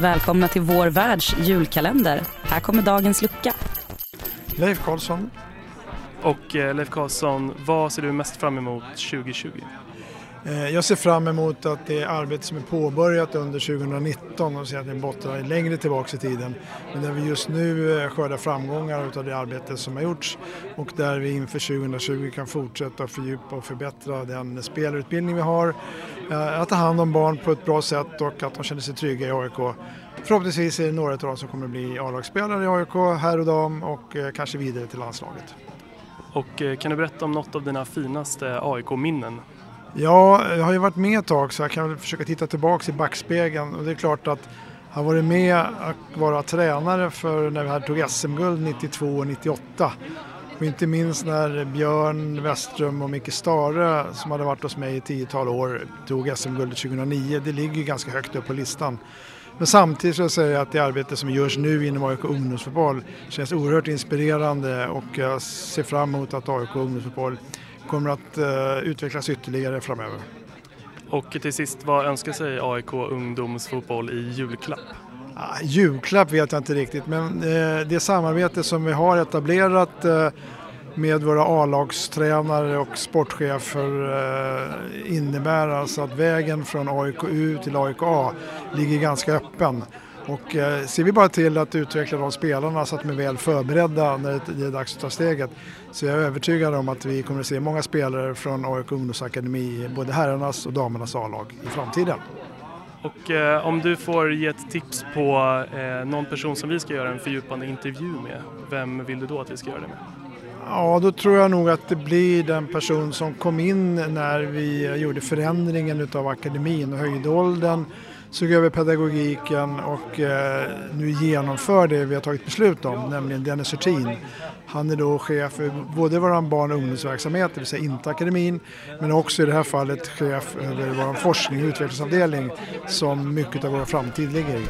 välkomna till vår världs julkalender. Här kommer dagens lucka. Leif Karlsson. Och eh, Leif Karlsson, vad ser du mest fram emot 2020? Eh, jag ser fram emot att det arbete som är påbörjat under 2019 och ser att det bottnar längre tillbaka i tiden. Men där vi just nu eh, skördar framgångar av det arbete som har gjorts och där vi inför 2020 kan fortsätta fördjupa och förbättra den spelarutbildning vi har. Eh, att ta hand om barn på ett bra sätt och att de känner sig trygga i AIK. Förhoppningsvis är det några av dem som kommer att bli A-lagsspelare i AIK, här och dam och kanske vidare till landslaget. Och kan du berätta om något av dina finaste AIK-minnen? Ja, jag har ju varit med ett tag så jag kan väl försöka titta tillbaka i backspegeln och det är klart att jag har varit med att vara tränare för när vi tog SM-guld 92 och 98. Och inte minst när Björn Westström och Micke Stare som hade varit hos mig i tiotal år tog SM-guldet 2009. Det ligger ganska högt upp på listan. Men samtidigt så säger jag att det arbete som görs nu inom AIK ungdomsfotboll känns oerhört inspirerande och jag ser fram emot att AIK ungdomsfotboll kommer att uh, utvecklas ytterligare framöver. Och till sist, vad önskar sig AIK ungdomsfotboll i julklapp? Ah, julklapp vet jag inte riktigt men uh, det samarbete som vi har etablerat uh, med våra A-lagstränare och sportchefer innebär alltså att vägen från AIK U till AIK A ligger ganska öppen. Och eh, ser vi bara till att utveckla de spelarna så att de är väl förberedda när det är dags att ta steget så är jag övertygad om att vi kommer att se många spelare från AIK ungdomsakademi, både herrarnas och damernas A-lag i framtiden. Och eh, om du får ge ett tips på eh, någon person som vi ska göra en fördjupande intervju med, vem vill du då att vi ska göra det med? Ja, då tror jag nog att det blir den person som kom in när vi gjorde förändringen utav akademin och höjdåldern såg över pedagogiken och eh, nu genomför det vi har tagit beslut om, nämligen Dennis Hurtin. Han är då chef för både vår barn och ungdomsverksamhet, det vill säga inte akademin, men också i det här fallet chef över vår forskning och utvecklingsavdelning som mycket av vår framtid ligger i.